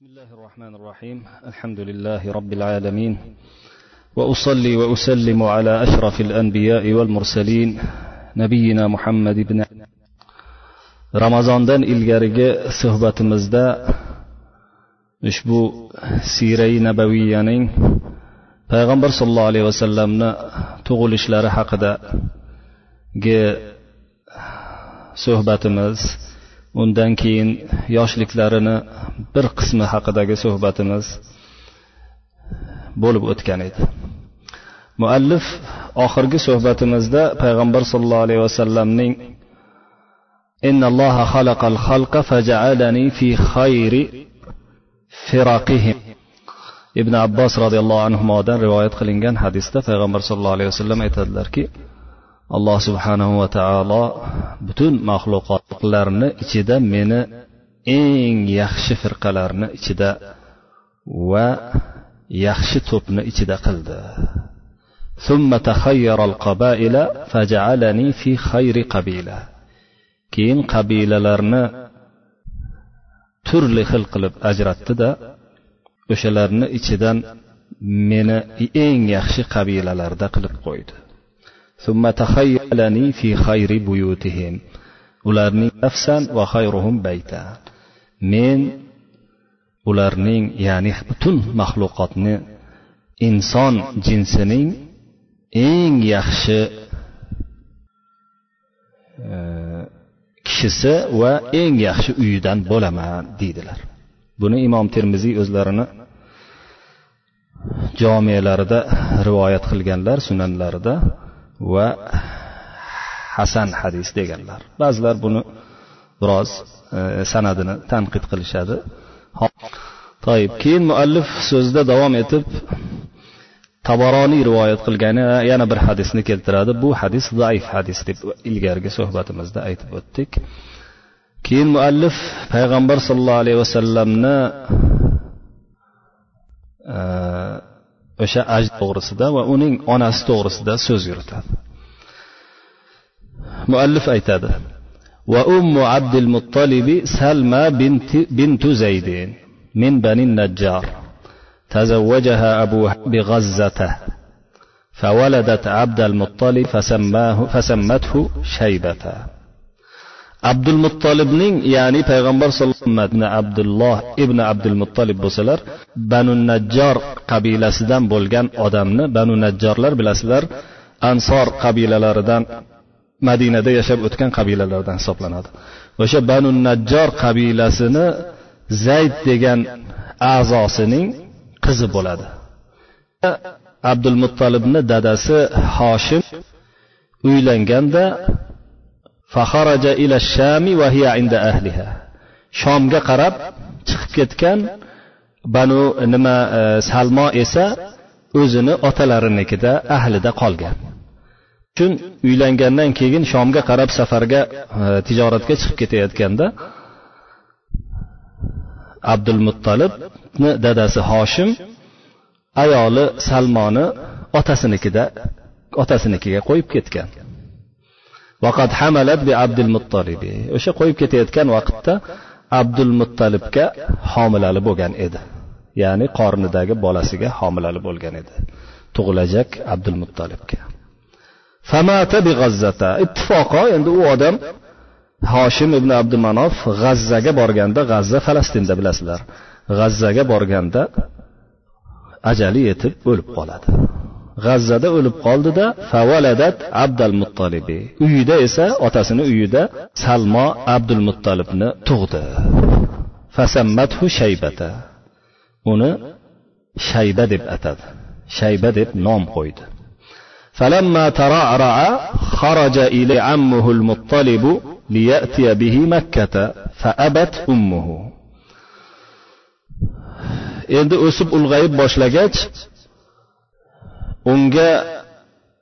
بسم الله الرحمن الرحيم. الحمد لله رب العالمين. وأصلي وأسلم على أشرف الأنبياء والمرسلين نبينا محمد بن رمضان دن الجارجة صحبة مزدا مشبو سيري نبويانين پیغمبر صلى الله عليه وسلم تغول اشلار حق دا جي صحبة مزدا undan keyin yoshliklarini bir qismi haqidagi suhbatimiz bo'lib o'tgan edi muallif oxirgi suhbatimizda payg'ambar sollallohu alayhi vasallamning إن الله خلق الخلق فجعلني في خير فرقهم ibn abbos roziyallohu anhudan rivoyat qilingan hadisda payg'ambar sallallohu alayhi vasallam aytadilarki alloh subhanahu va taolo butun maxluqotlarni ichida meni eng yaxshi firqalarni ichida va yaxshi to'pni ichida qildi ثم تخير القبائل فجعلني في خير قبيله keyin qabilalarni turli xil qilib ajratdida o'shalarni ichidan meni eng yaxshi qabilalarda qilib qo'ydi Ularning nafsan va xayruhum bayta men ularning ya'ni butun maxluqotni inson jinsining eng yaxshi e, kishisi va eng yaxshi uyidan bo'laman deydilar. Buni imom termiziy o'zlarini jomelarida rivoyat qilganlar sunanlarida va hasan hadis deganlar. Ba'zilar buni biroz e, sanadini tanqid qilishadi. Toib keyin muallif so'zida davom etib taboroniy rivoyat qilgani e, yana bir hadisni keltiradi. Bu hadis zaif hadis deb ilgargi suhbatimizda aytib o'tdik. Keyin muallif payg'ambar sollallohu alayhi vasallamni e, o'sha aj to'g'risida va uning onasi to'g'risida so'z yuritadi. Muallif aytadi وأم عبد المطلب سلمى بنت, بنت زيد من بني النجار تزوجها أبوها بغزة فولدت عبد المطلب فسماه فسمته شيبة abdul muttolibning ya'ni payg'ambar sallallohu alayhi vasallam abdulloh ibn abdul muttolib bo'lsalar banu najjor qabilasidan bo'lgan odamni banu najjorlar bilasizlar ansor qabilalaridan madinada yashab o'tgan qabilalardan hisoblanadi. O'sha banu najjor qabilasini zayd degan a'zosining qizi bo'ladi. Abdul muttolibni dadasi hoshim uylanganda faxaraja ila shami va hiya inda ahliha shomga qarab chiqib ketgan banu nima e, salmo esa o'zini otalarinikida ahlida qolgan uchun uylangandan keyin shomga qarab safarga e, tijoratga chiqib ketayotganda abdul muttolibni dadasi hoshim ayoli salmoni otasinikida otasinikiga qo'yib ketgan vaqat hamalat bi abdul muttolibi o'sha qo'yib ketayotgan vaqtda abdul muttalibga homilali bo'lgan edi. Ya'ni qornidagi bolasiga homilali bo'lgan edi. Tug'ilajak abdul muttolibga famata bi g'azzata. Ittifoqo endi u odam hoshim ibn abdumanof g'azzaga borganda g'azza falastinda bilasizlar. G'azzaga borganda ajali yetib o'lib qoladi. g'azzada o'lib qoldida favaladat abdul muttolibi uyida esa otasini uyida salmo abdul muttolibni tug'di fasammathu shaybata uni shayba deb atadi shayba deb nom qo'ydi فلما ترعرع خرج إلى عمه المطلب ليأتي به مكة فأبت أمه endi o'sib ulg'ayib boshlagach unga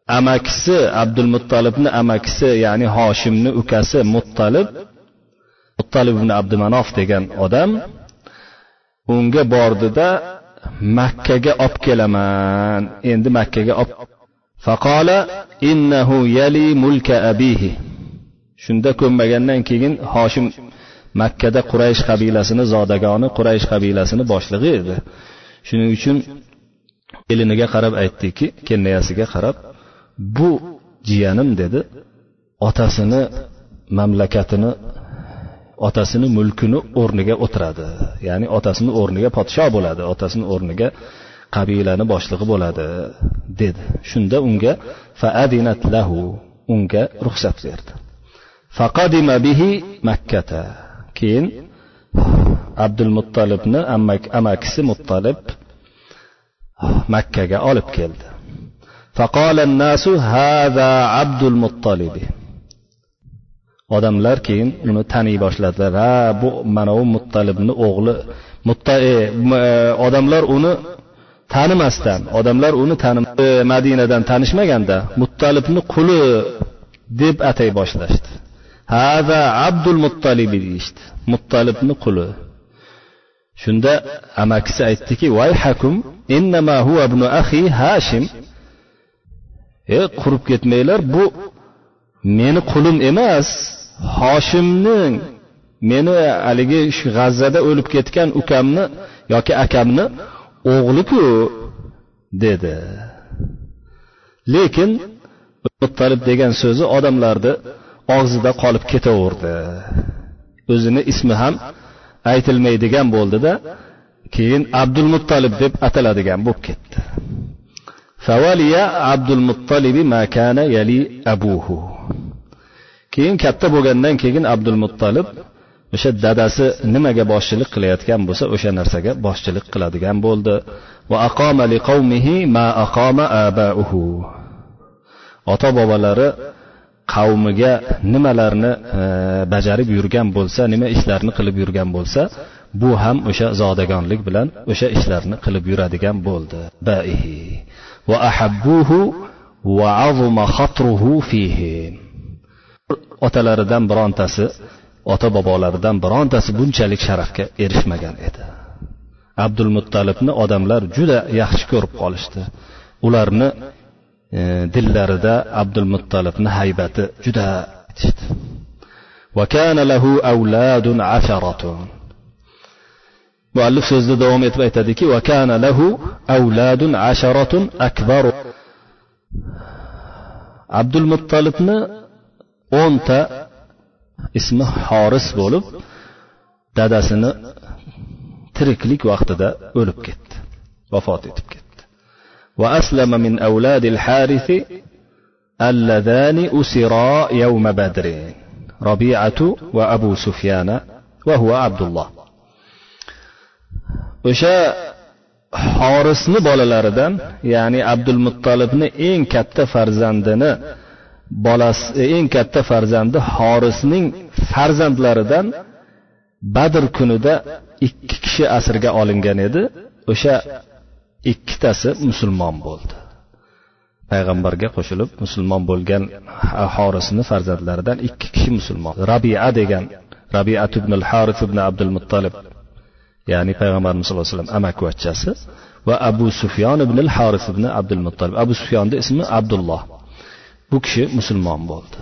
amakisi abdul muttolibni amakisi ya'ni hoshimni ukasi muttalib muttalib ibn abdumanof degan odam unga bordida makkaga olib kelaman endi makkaga olib faqola innahu yali mulka abihi. Shunda ko'nmagandan keyin hoshim makkada quraysh qabilasini zodagoni quraysh qabilasini boshlig'i edi. Shuning uchun keliniga qarab aytdiki kennayasiga qarab bu jiyanim dedi. Otasini mamlakatini otasini mulkini o'rniga o'tiradi. Ya'ni otasini o'rniga podsho bo'ladi otasini o'rniga qabilani boshlig'i bo'ladi dedi. Shunda unga faadinat lahu unga ruxsat berdi. Faqadima bihi makkata. Keyin abdul muttalibni amakisi muttalib makkaga olib keldi. Odamlar keyin uni taniy boshladilar. Ha bu mana manavi muttalibni o'g'li mutta e, e, odamlar uni tanimasdan odamlar uni tanimadi, e, madinadan tanishmaganda muttalibni quli deb atay boshlashdi. Hada abdul muttalibi deyishdi. Muttalibni quli. Shunda amakisi aytdiki vay hakum innama huwa ibnu akhi hashim e qurib ketmanglar bu meni qulim emas hoshimning meni haligi shu g'azzada o'lib ketgan ukamni yoki akamni o'g'liku dedi lekin muttalib degan so'zi odamlarni og'zida qolib ketaverdi o'zini ismi ham aytilmaydigan bo'ldida keyin abdul muttolib deb ataladigan bo'lib ketdi. Favaliya abdul muttalibi makana yali abuhu. Keyin katta bo'lgandan keyin abdul muttolib o'sha dadasi nimaga boshchilik qilayotgan bo'lsa o'sha narsaga boshchilik qiladigan bo'ldi. Va aqoma liqavmihi ma aqoma abauhu. Ota bobolari qavmiga nimalarni e, bajarib yurgan bo'lsa nima ishlarni qilib yurgan bo'lsa bu ham o'sha zodagonlik bilan o'sha ishlarni qilib yuradigan bo'ldi baihi va ahabbuhu va azuma khatruhu fihi otalaridan birontasi ota bobolaridan birontasi bunchalik sharafga erishmagan edi abdul muttalibni odamlar juda yaxshi ko'rib qolishdi ularni e, dillarida abdul muttalibni haybati juda yetishdi وكان له أولاد عشرة مؤلف سوزد دوم اثبات ذكي وكان له أولاد عشرة أكبر. عبد المطلب اونتا اسمه حارس بولب. دادا سنة تركلك وقت دا أولب كت. وفات كت. وأسلم من أولاد الحارث اللذان أسرا يوم بدر. ربيعة وأبو سفيان وهو عبد الله. O'sha horisni bolalaridan ya'ni abdul muttolibni eng katta farzandini bolasi e, eng katta farzandi horisning farzandlaridan badr kunida ikki kishi asrga olingan edi. O'sha ikkitasi musulmon bo'ldi. Payg'ambarga qo'shilib musulmon bo'lgan horisni farzandlaridan ikki kishi musulmon. Rabia degan rabiat ibn al haris ibn abdul muttolib ya'ni payg'ambarimiz sallallohu alayhi vasallam amakivachchasi va abu sufyon ibn al haris ibn abdul muttolib abu sufyonni ismi abdulloh bu kishi musulmon bo'ldi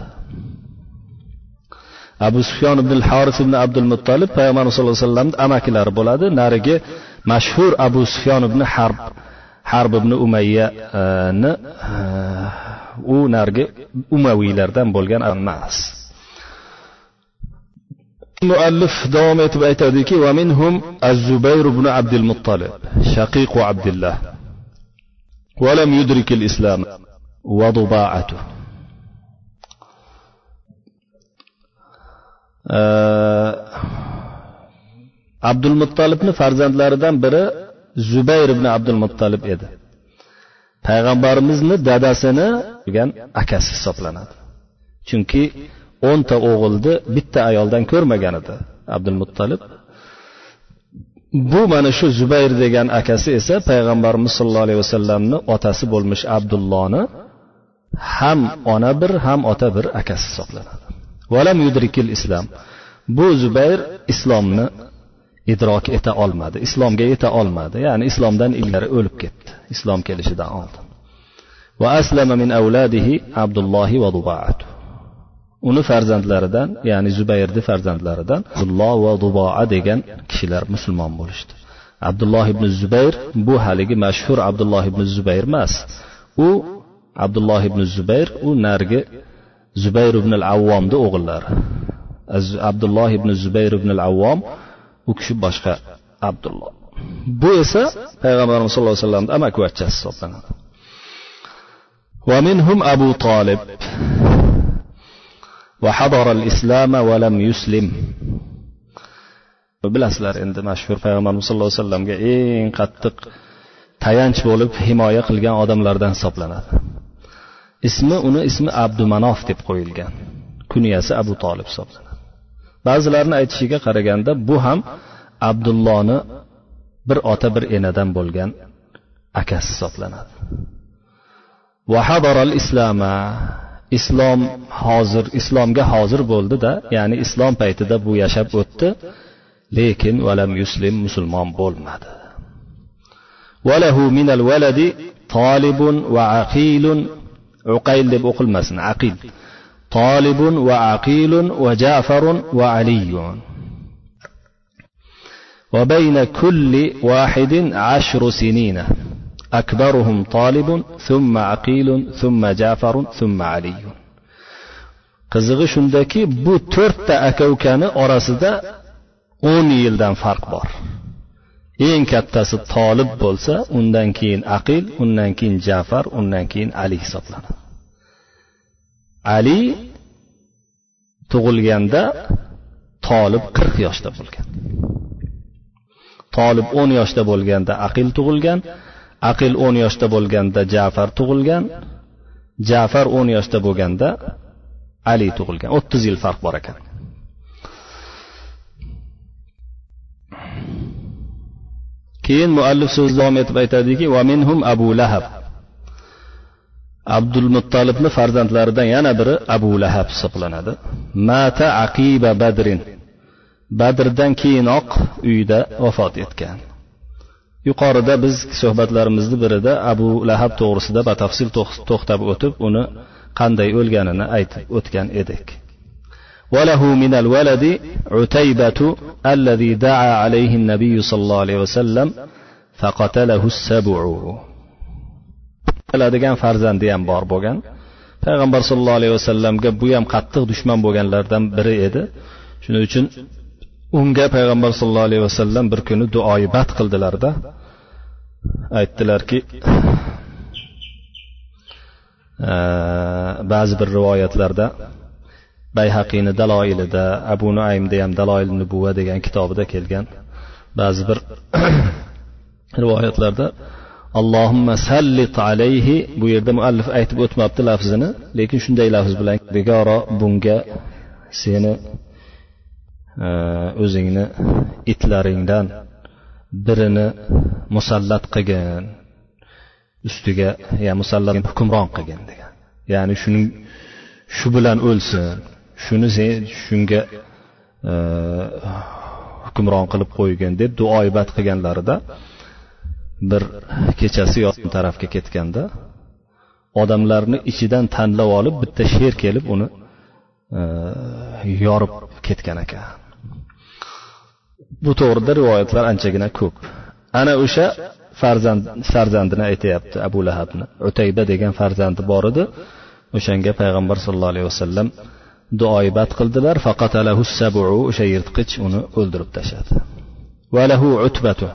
abu sufyon ibn haris ibn abdul muttolib payg'ambarimiz sallallohu alayhi vasallamni amakilari bo'ladi. Narigi mashhur abu sufyon ibn harb harb ibn umayyani e, e, u narigi umaviylardan bo'lgan emas. muallif davom etib aytadiki va minhum az-zubayr ibn abdul muttalib shaqiq abdullah ولم يدرك الإسلام وضباعته abdul muttolibni farzandlaridan biri zubayr ibn abdul muttolib edi payg'ambarimizni dadasini degan akasi hisoblanadi chunki o'nta o'g'ilni bitta ayoldan ko'rmagan edi abdulmuttalib. Bu mana shu zubayr degan akasi esa payg'ambarimiz sollallohu alayhi vasallamni otasi bo'lmish abdullohni ham ona bir ham ota bir akasi hisoblanadi. Valam yudrikil islom bu zubayr islomni idrok eta olmadi islomga yeta olmadi. Ya'ni islomdan ilgari o'lib ketdi islom kelishidan oldin. Va aslama min avladihi abdullohi va dubaatu uni farzandlaridan ya'ni zubayrni farzandlaridan abdulloh va duboa degan kishilar musulmon bo'lishdi abdulloh ibn zubayr bu haligi mashhur abdulloh ibn zubayr emas u abdulloh ibn zubayr u narigi zubayr ibn al avvomni o'g'illari abdulloh ibn zubayr ibn al avvom u kishi boshqa abdulloh bu esa payg'ambarimiz sallallohu alayhi vasallamni amakivachchasi hisoblanadi ومنهم أبو طالب وحضر الإسلام ولم يسلم bilasizlar endi mashhur payg'ambarimiz sallallohu alayhi vasallamga eng qattiq tayanch bo'lib himoya qilgan odamlardan hisoblanadi ismi uni ismi abdumanof deb qo'yilgan kunyasi abu tolib hisoblanadi ba'zilarni aytishiga qaraganda bu ham abdullohni bir ota bir enadan bo'lgan akasi hisoblanadi vahadaral islama islom hozir islomga hozir bo'ldida ya'ni islom paytida bu yashab o'tdi lekin valam yuslim musulmon bo'lmadi valahu minal valadi tolibun va aqilun uqayl deb o'qilmasin aqil tolibun va aqilun va jafarun va aliyun وبين كل واحد عشر سنين أكبرهم طالب ثم عقيل ثم جعفر ثم علي qizig'i shundaki bu to'rtta aka ukani orasida o'n yildan farq bor eng kattasi tolib bo'lsa undan keyin aqil undan keyin jafar undan keyin ali hisoblanadi ali tug'ilganda tolib qirq yoshda bo'lgan tolib o'n yoshda bo'lganda aqil tug'ilgan aqil o'n yoshda bo'lganda jafar tug'ilgan jafar o'n yoshda bo'lganda ali tug'ilgan. O'ttiz yil farq bor ekan. Keyin muallif so'z davom etib aytadiki va minhum abu lahab. Abdul muttalibni farzandlaridan yana biri abu lahab hisoblanadi. Mata aqiba badrin. Badrdan keyinoq uyda vafot etgan. yuqorida biz suhbatlarimizni birida abu lahab to'g'risida batafsil to'xtab o'tib uni qanday o'lganini aytib o'tgan edik وله من الولد عتيبة الذي دعا عليه النبي صلى الله عليه وسلم فقتله السبع qiladigan farzandi ham bor bo'lgan payg'ambar sollallohu alayhi vasallamga bu ham qattiq dushman bo'lganlardan biri edi shuning uchun unga payg'ambar sollallohu alayhi vasallam bir kuni duoibat qildilarda aytdilarki ba'zi bir rivoyatlarda bayhaqiyni daloilida abu nuaymda ham daloil nubuva degan kitobida kelgan ba'zi bir rivoyatlarda allohimma sallit alayhi bu yerda muallif aytib o'tmabdi lafzini lekin shunday lafz bilan begoro bunga seni o'zingni itlaringdan birini musallat qilgin ustiga ya musallat hukmron qilgin degan. Ya'ni shuning shu bilan o'lsin shuni sen shunga e, hukmron qilib qo'ygin deb duoibat qilganlarida bir kechasi yon tarafga ketganda odamlarni ichidan tanlab olib bitta sher kelib uni e, yorib ketgan ekan. Bu to'g'rida rivoyatlar anchagina ko'p. Ana o'sha farzand farzandini aytyapti abu lahabni. Utayba degan farzandi bor edi. O'shanga payg'ambar sollallohu alayhi vasallam duoibat qildilar. Faqatalahu sabu o'sha yirtqich uni o'ldirib tashladi. Valahu utbatu.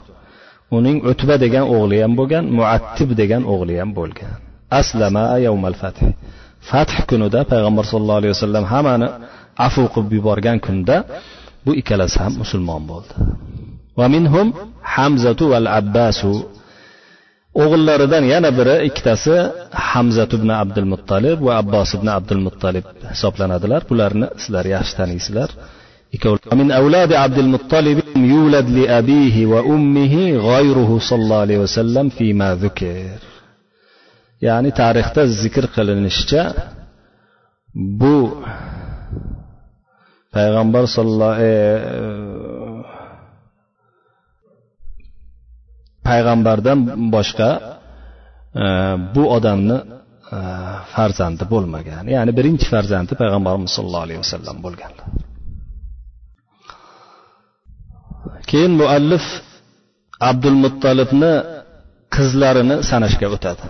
Uning utba degan o'g'li ham bo'lgan muattib degan o'g'li ham bo'lgan. Aslama yawmal fath. Fath kunida payg'ambar sollallohu alayhi vasallam hammani afu qilib yuborgan kunda bu ikkalasi ham musulmon bo'ldi va minhum hamzatu val abbasu o'g'illaridan yana biri ikkitasi hamzat ibn abdul muttalib va abbos ibn abdul muttalib hisoblanadilar bularni sizlar yaxshi taniysizlar من أولاد عبد المطلب يولد لأبيه وأمه غيره صلى الله عليه وسلم فيما ذكر يعني تاريخ ذكر قلنشچا bu payg'ambar sallallohu e, payg'ambardan boshqa e, bu odamni e, farzandi bo'lmagan. Ya'ni birinchi farzandi payg'ambarimiz sollallohu alayhi vasallam bo'lgan. Keyin muallif abdul muttalibni qizlarini sanashga o'tadi.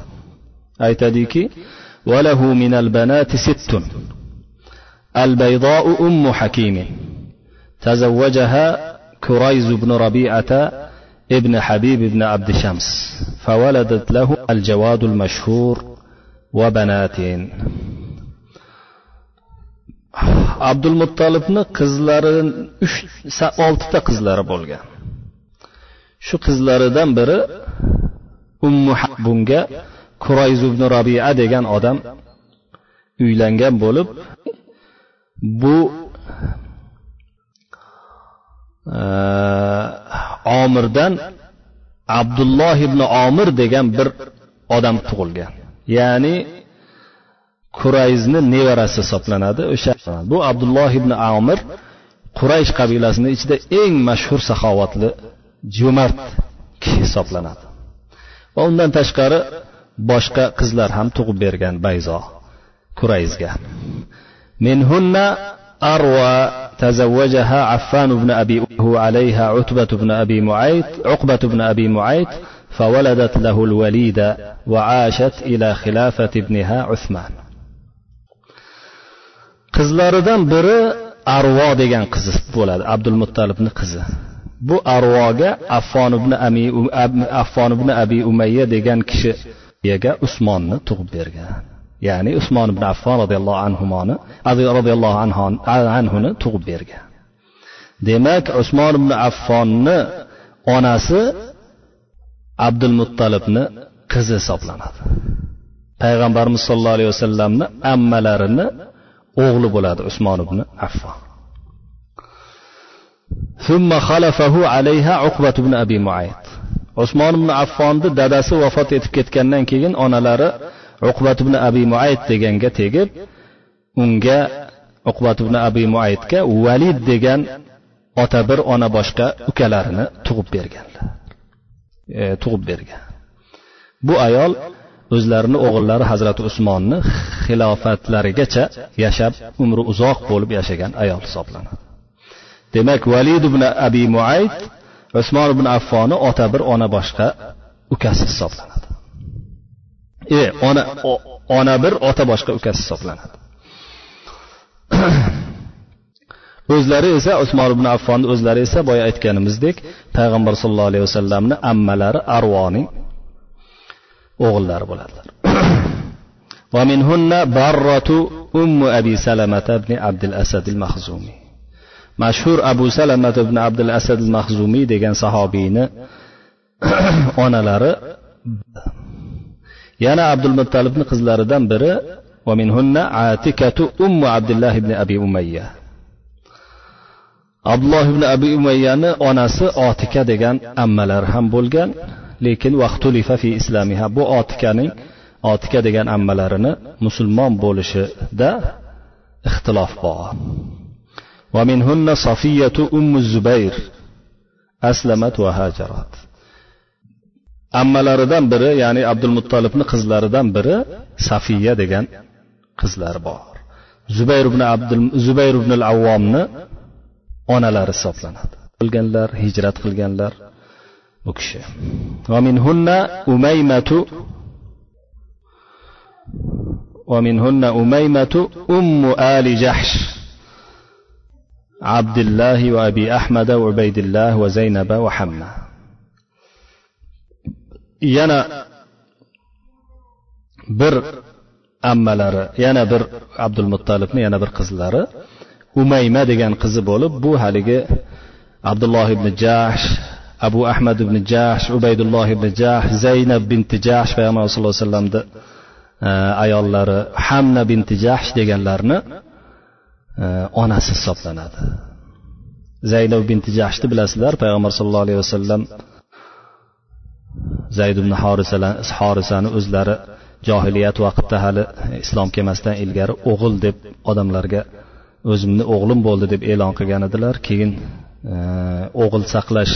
Aytadiki valahu minal banati sittun. البيضاء أم حكيم تزوجها كريز بن ربيعة ابن حبيب بن عبد شمس فولدت له الجواد المشهور وبناتين abdulmuttolibni qizlari oltita qizlari bo'lgan shu qizlaridan biri ummu bunga kurayz ibn robia degan odam uylangan bo'lib bu e, omirdan abdulloh ibn omir degan bir odam tug'ilgan. Ya'ni kurayzni nevarasi hisoblanadi o'sha bu abdulloh ibn omir quraysh qabilasini ichida eng mashhur saxovatli jo'mard kishi hisoblanadi. Va undan tashqari boshqa qizlar ham tug'ib bergan bayzo kurayzga minhunna arwa تزوجها عفان بن أبي هو عليها عتبة بن أبي معيط عقبة بن أبي معيط فولدت له الوليد وعاشت إلى خلافة ابنها عثمان qizlaridan biri arvo degan qizi bo'ladi abdul muttalibni qizi bu arvoga affon ibn ami affon ibn abi umayya degan kishiga usmonni tug'ib bergan ya'ni usmon ibn affon roziyallohu anhumoni roziyallohu anhuni tug'ib bergan demak usmon ibn affonni onasi abdul muttalibni qizi hisoblanadi payg'ambarimiz sollallohu alayhi vasallamni ammalarini o'g'li bo'ladi usmon ibn affon ثم خلفه عليها عقبة بن أبي معيط usmon ibn affonni dadasi vafot etib ketgandan keyin onalari uqbat ibn abi muayd deganga tegib unga uqbat ibn abi muaydga valid degan ota bir ona boshqa ukalarini tug'ib berganlar e, tug'ib bergan. Bu ayol o'zlarini o'g'illari hazrati usmonni xilofatlarigacha yashab umri uzoq bo'lib yashagan ayol hisoblanadi. Demak valid ibn abi muayd usmon ibn affonni ota bir ona boshqa ukasi hisoblanadi. e ona ona bir ota boshqa ukasi hisoblanadi o'zlari esa usmon ibn affonni o'zlari esa boya aytganimizdek payg'ambar sollallohu alayhi vasallamni ammalari arvoning o'g'illari bo'ladilar ومنهن برة أم أبي سلمة بن عبد الأسد المخزومي mashhur abu salamat ibn abdul asad al mahzumiy degan sahobiyni onalari yana abdul muttalibni qizlaridan biri ومنهن عاتكة أم عبد الله بن أبي أمية abdulloh ibn abi umayyani onasi otika degan ammalari ham bo'lgan lekin vaqtulifa fi islamiha bu otikaning otika degan ammalarini musulmon bo'lishida ixtilof bor ومنهن صفية أم الزبير أسلمت وهاجرت ammalaridan biri ya'ni abdul muttolibni qizlaridan biri safiya degan qizlari bor zubayr ibn abdul zubayr ibn al avvomni onalari hisoblanadi qilganlar hijrat qilganlar bu kishi ومنهن أميمة ومنهن أميمة أم آل جحش عبد الله وأبي أحمد وعبيد الله وزينب وحمة yana bir ammalari yana bir abdul muttalibni yana bir qizlari. Umayma degan qizi bo'lib bu haligi abdulloh ibn jahsh abu ahmad ibn jahsh ubaydulloh ibn jahsh zaynab binti jahsh payg'ambar sallallohu alayhi vasallamni e, ayollari hamna binti jahsh deganlarni e, onasi hisoblanadi. Zaynab binti jahshni bilasizlar payg'ambar sallallohu alayhi vasallam zayd ibn horisani o'zlari johiliyat vaqtida hali islom kelmasdan ilgari o'g'il deb odamlarga o'zimni o'g'lim bo'ldi deb e'lon qilgan edilar. Keyin e, o'g'il saqlash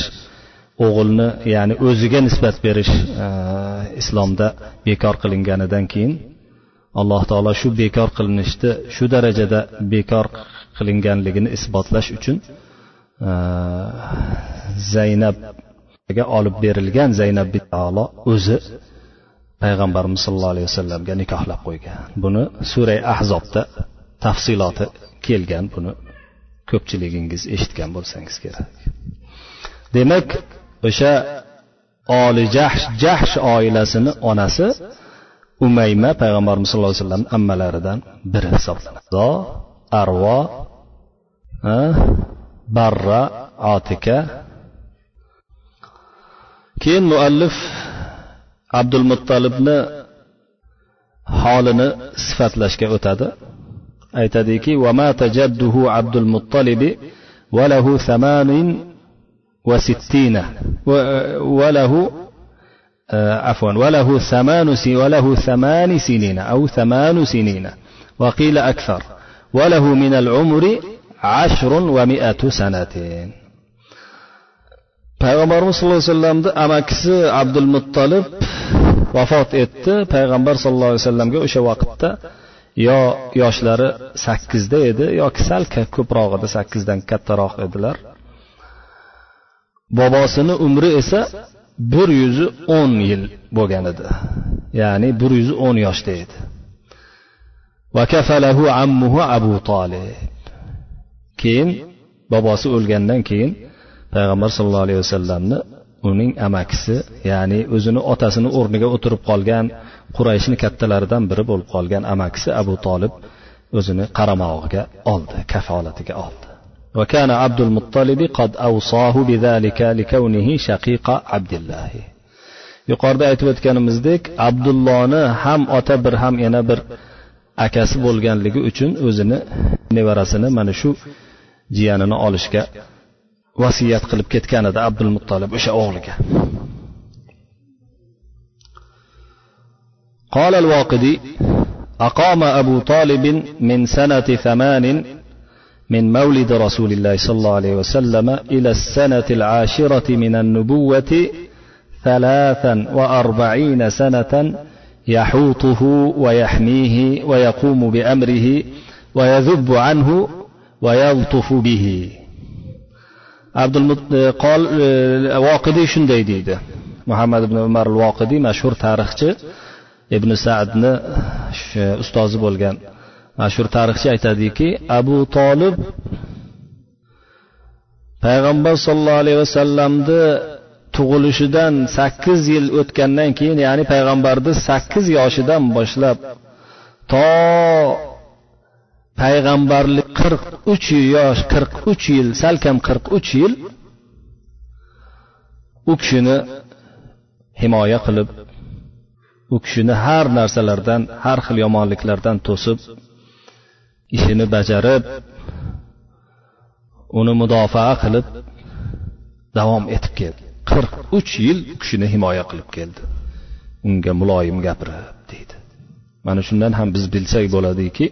o'g'ilni ya'ni o'ziga nisbat berish e, islomda bekor qilinganidan keyin alloh taolo shu bekor qilinishni shu darajada bekor qilinganligini isbotlash uchun e, zaynab olib berilgan zaynab taolo o'zi payg'ambarimiz sollallohu alayhi vasallamga nikohlab qo'ygan. Buni suray ahzobda tafsiloti kelgan. Buni ko'pchiligingiz eshitgan bo'lsangiz kerak. Demak o'sha olijahsh jahsh oilasini onasi umayma payg'ambarimiz sallallohu alayhi vasallam ammalaridan biri hisoblanadi. Arvo barra otika keyin عبد المطلب وله ثمان وستين. وله عفوا وله ثمان وله ثمان سنين أو ثمان سنين. وقيل أكثر وله من العمر عشر ومئة سنة. Payg'ambarimiz sallallohu alayhi vasallamni amakisi abdul muttolib vafot etdi. Payg'ambar sallallohu alayhi vasallamga o'sha vaqtda yo yoshlari sakkizda edi yoki sal ko'proq edi sakkizdan kattaroq edilar. Bobosini umri esa bir yuz o'n yil bo'lgan edi. Ya'ni bir yuz o'n yoshda edi. Ammuhu abu tolib keyin bobosi o'lgandan keyin payg'ambar sallallohu alayhi vasallamni uning amakisi ya'ni o'zini otasini o'rniga o'tirib qolgan qurayshni kattalaridan biri bo'lib qolgan amakisi abu tolib o'zini qaramog'iga oldi kafolatiga oldi وكان عبد المطلب قد أوصاه بذلك لكونه شقيق عبد الله yuqorida aytib o'tganimizdek abdullohni ham ota bir ham yana bir akasi bo'lganligi uchun o'zini nevarasini mana shu jiyanini olishga vasiyat qilib ketgan edi abdul muttolib o'sha o'g'liga قال الواقدي أقام أبو طالب من سنة ثمان من مولد رسول الله صلى الله عليه وسلم إلى السنة العاشرة من النبوة ثلاثا وأربعين سنة يحوطه ويحميه ويقوم بأمره ويذب عنه ويلطف به. abdul qol voqidiy e, shunday deydi. Muhammad ibn umar voqidiy mashhur tarixchi ibn sadni e, ustozi bo'lgan mashhur tarixchi aytadiki abu tolib payg'ambar sollallohu alayhi vasallamni tug'ilishidan sakkiz yil o'tgandan keyin ya'ni payg'ambarni sakkiz yoshidan boshlab to payg'ambarlik qirq uch yosh qirq uch yil salkam qirq uch yil u kishini himoya qilib u kishini har narsalardan har xil yomonliklardan to'sib ishini bajarib uni mudofaa qilib davom etib keldi. qirq uch yil u kishini himoya qilib keldi. unga muloyim gapirib deydi. Mana shundan ham biz bilsak bo'ladiki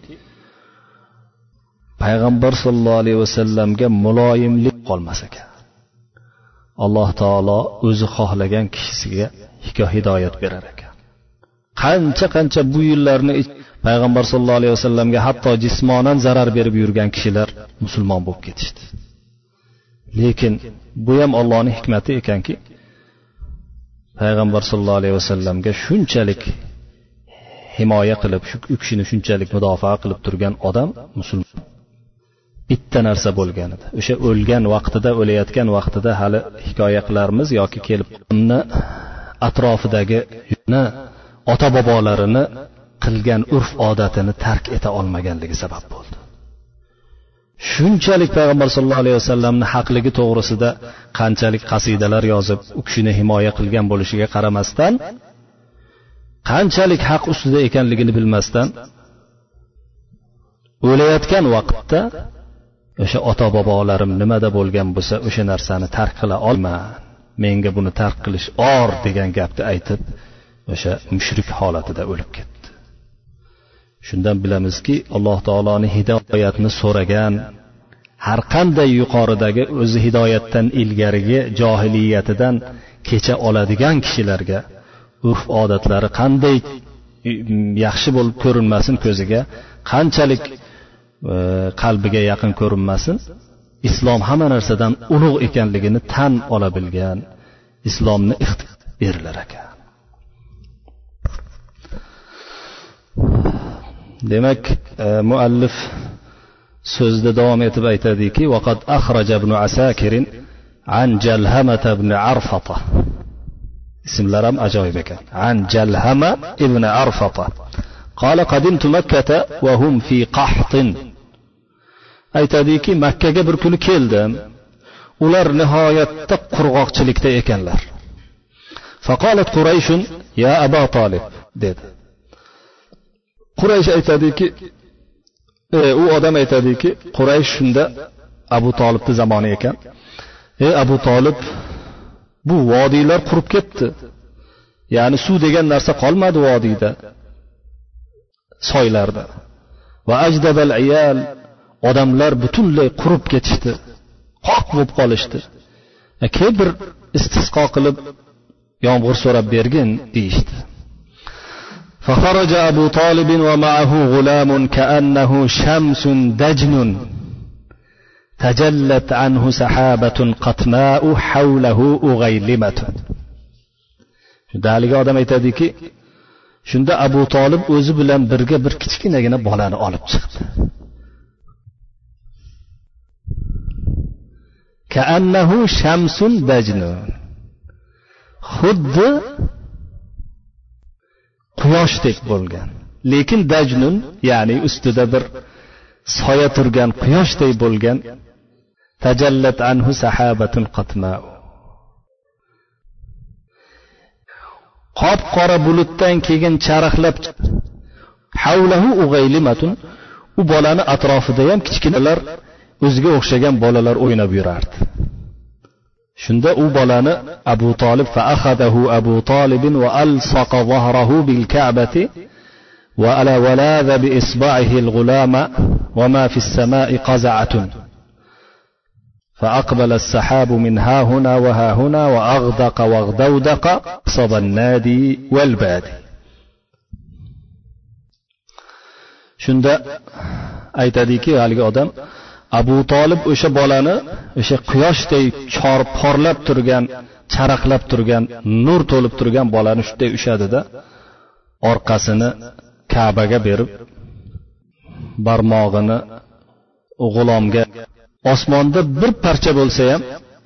payg'ambar sollallohu alayhi vasallamga muloyimlik qolmas ekan. Alloh taolo o'zi xohlagan kishisiga hidoyat berar ekan. Qancha qancha bu yillarni payg'ambar sollallohu alayhi vasallamga hatto jismonan zarar berib yurgan kishilar musulmon bo'lib ketishdi. Lekin bu ham ollohni hikmati ekanki payg'ambar sollallohu alayhi vasallamga shunchalik himoya qilib shu u kishini shunchalik mudofaa qilib turgan odam musulmon. Bitta narsa bo'lgan edi. O'sha o'lgan vaqtida o'layotgan vaqtida hali hikoya qilarmiz yoki kelib uni atrofidagi ota bobolarini qilgan urf odatini tark eta olmaganligi sabab bo'ldi. Shunchalik payg'ambar sallallohu alayhi vasallamni haqligi to'g'risida qanchalik qasidalar yozib u kishini himoya qilgan bo'lishiga qaramasdan qanchalik haq ustida ekanligini bilmasdan o'layotgan vaqtda o'sha ota bobolarim nimada bo'lgan bo'lsa o'sha narsani tark qila olman. Menga buni tark qilish or degan gapni aytib o'sha mushrik holatida o'lib ketdi. Shundan bilamizki alloh taoloni hidoyatni so'ragan har qanday yuqoridagi o'zi hidoyatdan ilgarigi johiliyatidan kecha oladigan kishilarga urf odatlari qanday yaxshi bo'lib ko'rinmasin ko'ziga qanchalik qalbiga yaqin ko'rinmasin islom hamma narsadan ulug' ekanligini tan ola bilgan islomni berilar ekan demak e, muallif so'zda davom etib aytadiki vaqad axraja ibn asakirin an jalhamata ibn arfata ismlar ham ajoyib ekan an jalhama ibn arfata قال قدمت مكة وهم في قحط aytadiki makkaga bir kuni keldim. Ular nihoyatda qurg'oqchilikda ekanlar. Faqolat qurayshun ya aba tolib dedi. Quraysh aytadiki e, u odam aytadiki quraysh shunda abu tolibni zamoni ekan. Ey abu tolib bu vodiylar qurib ketdi. Ya'ni suv degan narsa qolmadi vodiyda soylarda. Va ajdabal ayal odamlar butunlay qurib ketishdi qoq bo'lib qolishdi keyin bir istisqo qilib yomg'ir so'rab bergin deyishdi فخرج أبو طالب ومعه غلام كأنه شمس دجن تجلت عنه سحابة قطماء حوله أغيلمة shunda haligi odam aytadiki shunda abu tolib o'zi bilan birga bir kichkinagina bolani olib chiqdi Kaannahu shamsun dajnun xuddi quyoshdek bo'lgan lekin dajnun ya'ni ustida bir soya turgan quyoshday bo'lgan tajallat anhu sahabatun qatmau qop qora bulutdan keyin charaqlab havlahu ug'aylimatun u bolani atrofida ham kichkinalar o'ziga o'xshagan bolalar o'ynab yurardi shunda u bolani abu tolib فأخذه أبو طالب وألصق ظهره بالكعبة وألا ولاذ بإصبعه الغلام وما في السماء قزعة فأقبل السحاب من ها هنا وها هنا وأغدق واغدودق صب النادي والبادي shunda aytadiki haligi odam abu tolib o'sha bolani o'sha quyoshday chor porlab turgan charaqlab turgan nur to'lib turgan bolani shunday ushladida orqasini kabaga berib barmog'ini g'ulomga osmonda bir parcha bo'lsa ham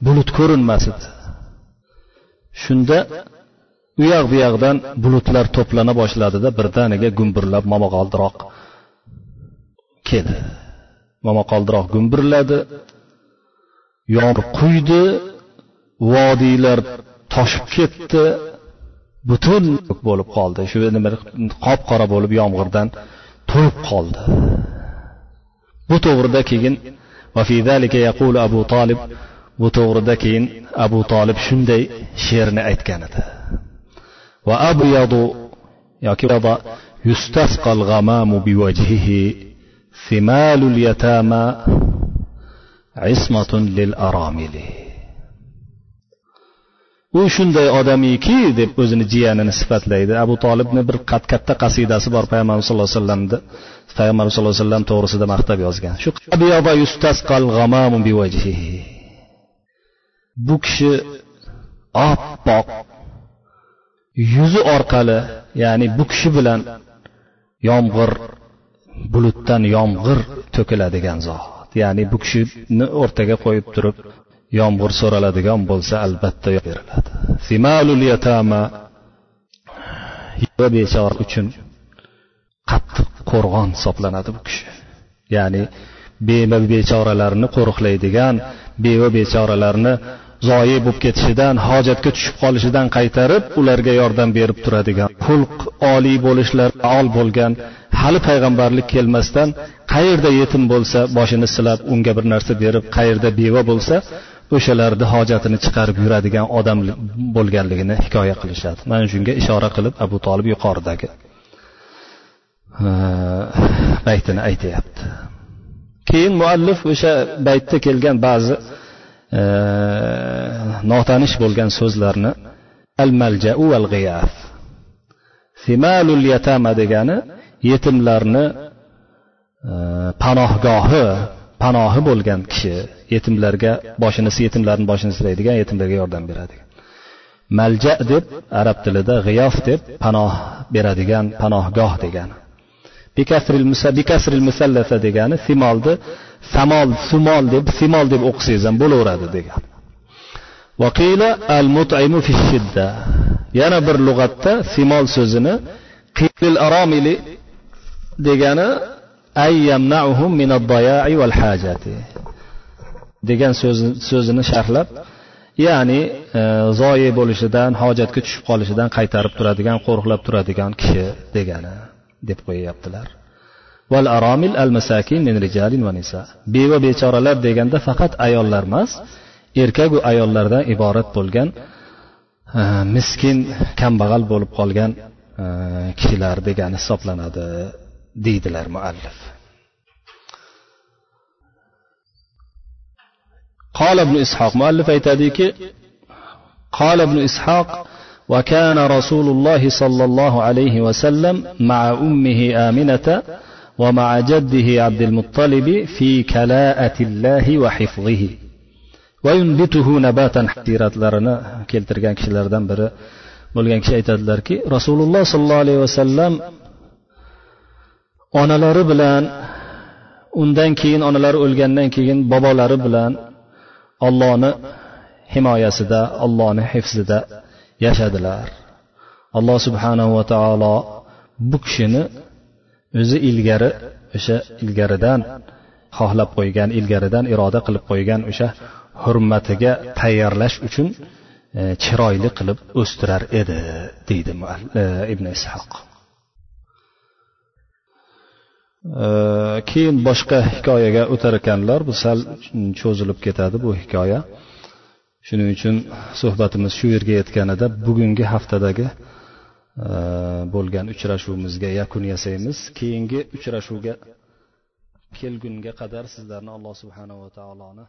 bulut ko'rinmas edi shunda u yoq bu yoqdan bulutlar to'plana boshladida birdaniga gumburlab momaqoldiroq keldi. momaqaldiroq gumburladi yomg'ir quydi vodiylar toshib ketdi. Butun bo'lib qoldi. Shu nima qop qora bo'lib yomg'irdan to'lib qoldi. Bu to'g'rida keyin abu tolib bu to'g'rida keyin abu tolib shunday she'rni aytgan edi. Va abyadu yoki yustasqal g'amamu biwajhihi ثمال اليتامى عصمة للأرامل u shunday odamiki deb o'zini jiyanini sifatlaydi abu tolibni bir qat katta qasidasi bor payg'ambarimiz sallallohu alayhi vasallamni payg'ambarimiz sallallohu alayhi vasallam to'g'risida maqtab yozgan shu bu kishi oppoq yuzi orqali ya'ni bu kishi bilan yomg'ir bulutdan yomg'ir to'kiladigan zot. Ya'ni bu kishini o'rtaga qo'yib turib yomg'ir so'raladigan bo'lsa albatta beriladi simalul yatama bechora uchun qattiq qo'rg'on hisoblanadi bu kishi. Ya'ni beva bechoralarni qo'riqlaydigan beva bechoralarni zoyi bo'lib ketishidan hojatga tushib qolishidan qaytarib ularga yordam berib turadigan xulq oliy bo'lishlar ol bo'lgan hali payg'ambarlik kelmasdan qayerda yetim bo'lsa boshini silab unga bir narsa berib qayerda beva bo'lsa o'shalarni hojatini chiqarib yuradigan odam bo'lganligini hikoya qilishadi. Mana shunga ishora qilib abu tolib yuqoridagi baytini aytyapti. Keyin muallif o'sha baytda kelgan ba'zi e, notanish bo'lgan so'zlarni al maljau val g'iyaf simalul yatama degani yetimlarni e, panohgohi panohi bo'lgan kishi yetimlarga boshini yetimlarni boshini silaydigan yetimlarga yordam beradigan. Malja deb arab tilida g'iyof deb panoh beradigan panohgoh degani. Bikasril musallasa degani simolni samol sumol deb simol deb o'qisangiz ham bo'laveradi degan vaqila al mut'imu fi shidda. Yana bir lug'atda simol so'zini qilil aromili degani ay yamna'uhum min ad-daya'i wal hajati. degan so'zini sharhlab ya'ni e, zoyi bo'lishidan hojatga tushib qolishidan qaytarib turadigan qo'riqlab turadigan kishi degani deb qo'yyaptilar. Val aromil al masakin min rijalin va nisa. Beva bechoralar deganda faqat ayollar emas erkaku ayollardan iborat bo'lgan e, miskin kambag'al bo'lib qolgan e, kishilar degani hisoblanadi. Deydilar muallif قال ابن إسحاق مؤلف أيتاديك قال ابن إسحاق وكان رسول الله صلى الله عليه وسلم مع أمه آمنة ومع جده عبد المطلب في كلاءة الله وحفظه. وينبته نباتا حتيرات لرنا keltirgan kishilardan biri bo'lgan kishi aytadilarki rasululloh sollallohu alayhi vasallam onalari bilan undan keyin onalari o'lgandan keyin bobolari bilan ollohni himoyasida ollohni hifzida yashadilar. Alloh subhanahu va taolo bu kishini o'zi ilgari o'sha ilgaridan xohlab qo'ygan ilgaridan iroda qilib qo'ygan o'sha hurmatiga tayyorlash uchun e, chiroyli qilib o'stirar edi deydi ibn ishoq keyin boshqa hikoyaga o'tar ekanlar. Bu sal mm, cho'zilib ketadi bu hikoya. Shuning uchun suhbatimiz shu yerga yetganida bugungi haftadagi bo'lgan uchrashuvimizga yakun yasaymiz. Keyingi uchrashuvga kelgunga qadar sizlarni alloh subhanava taoloni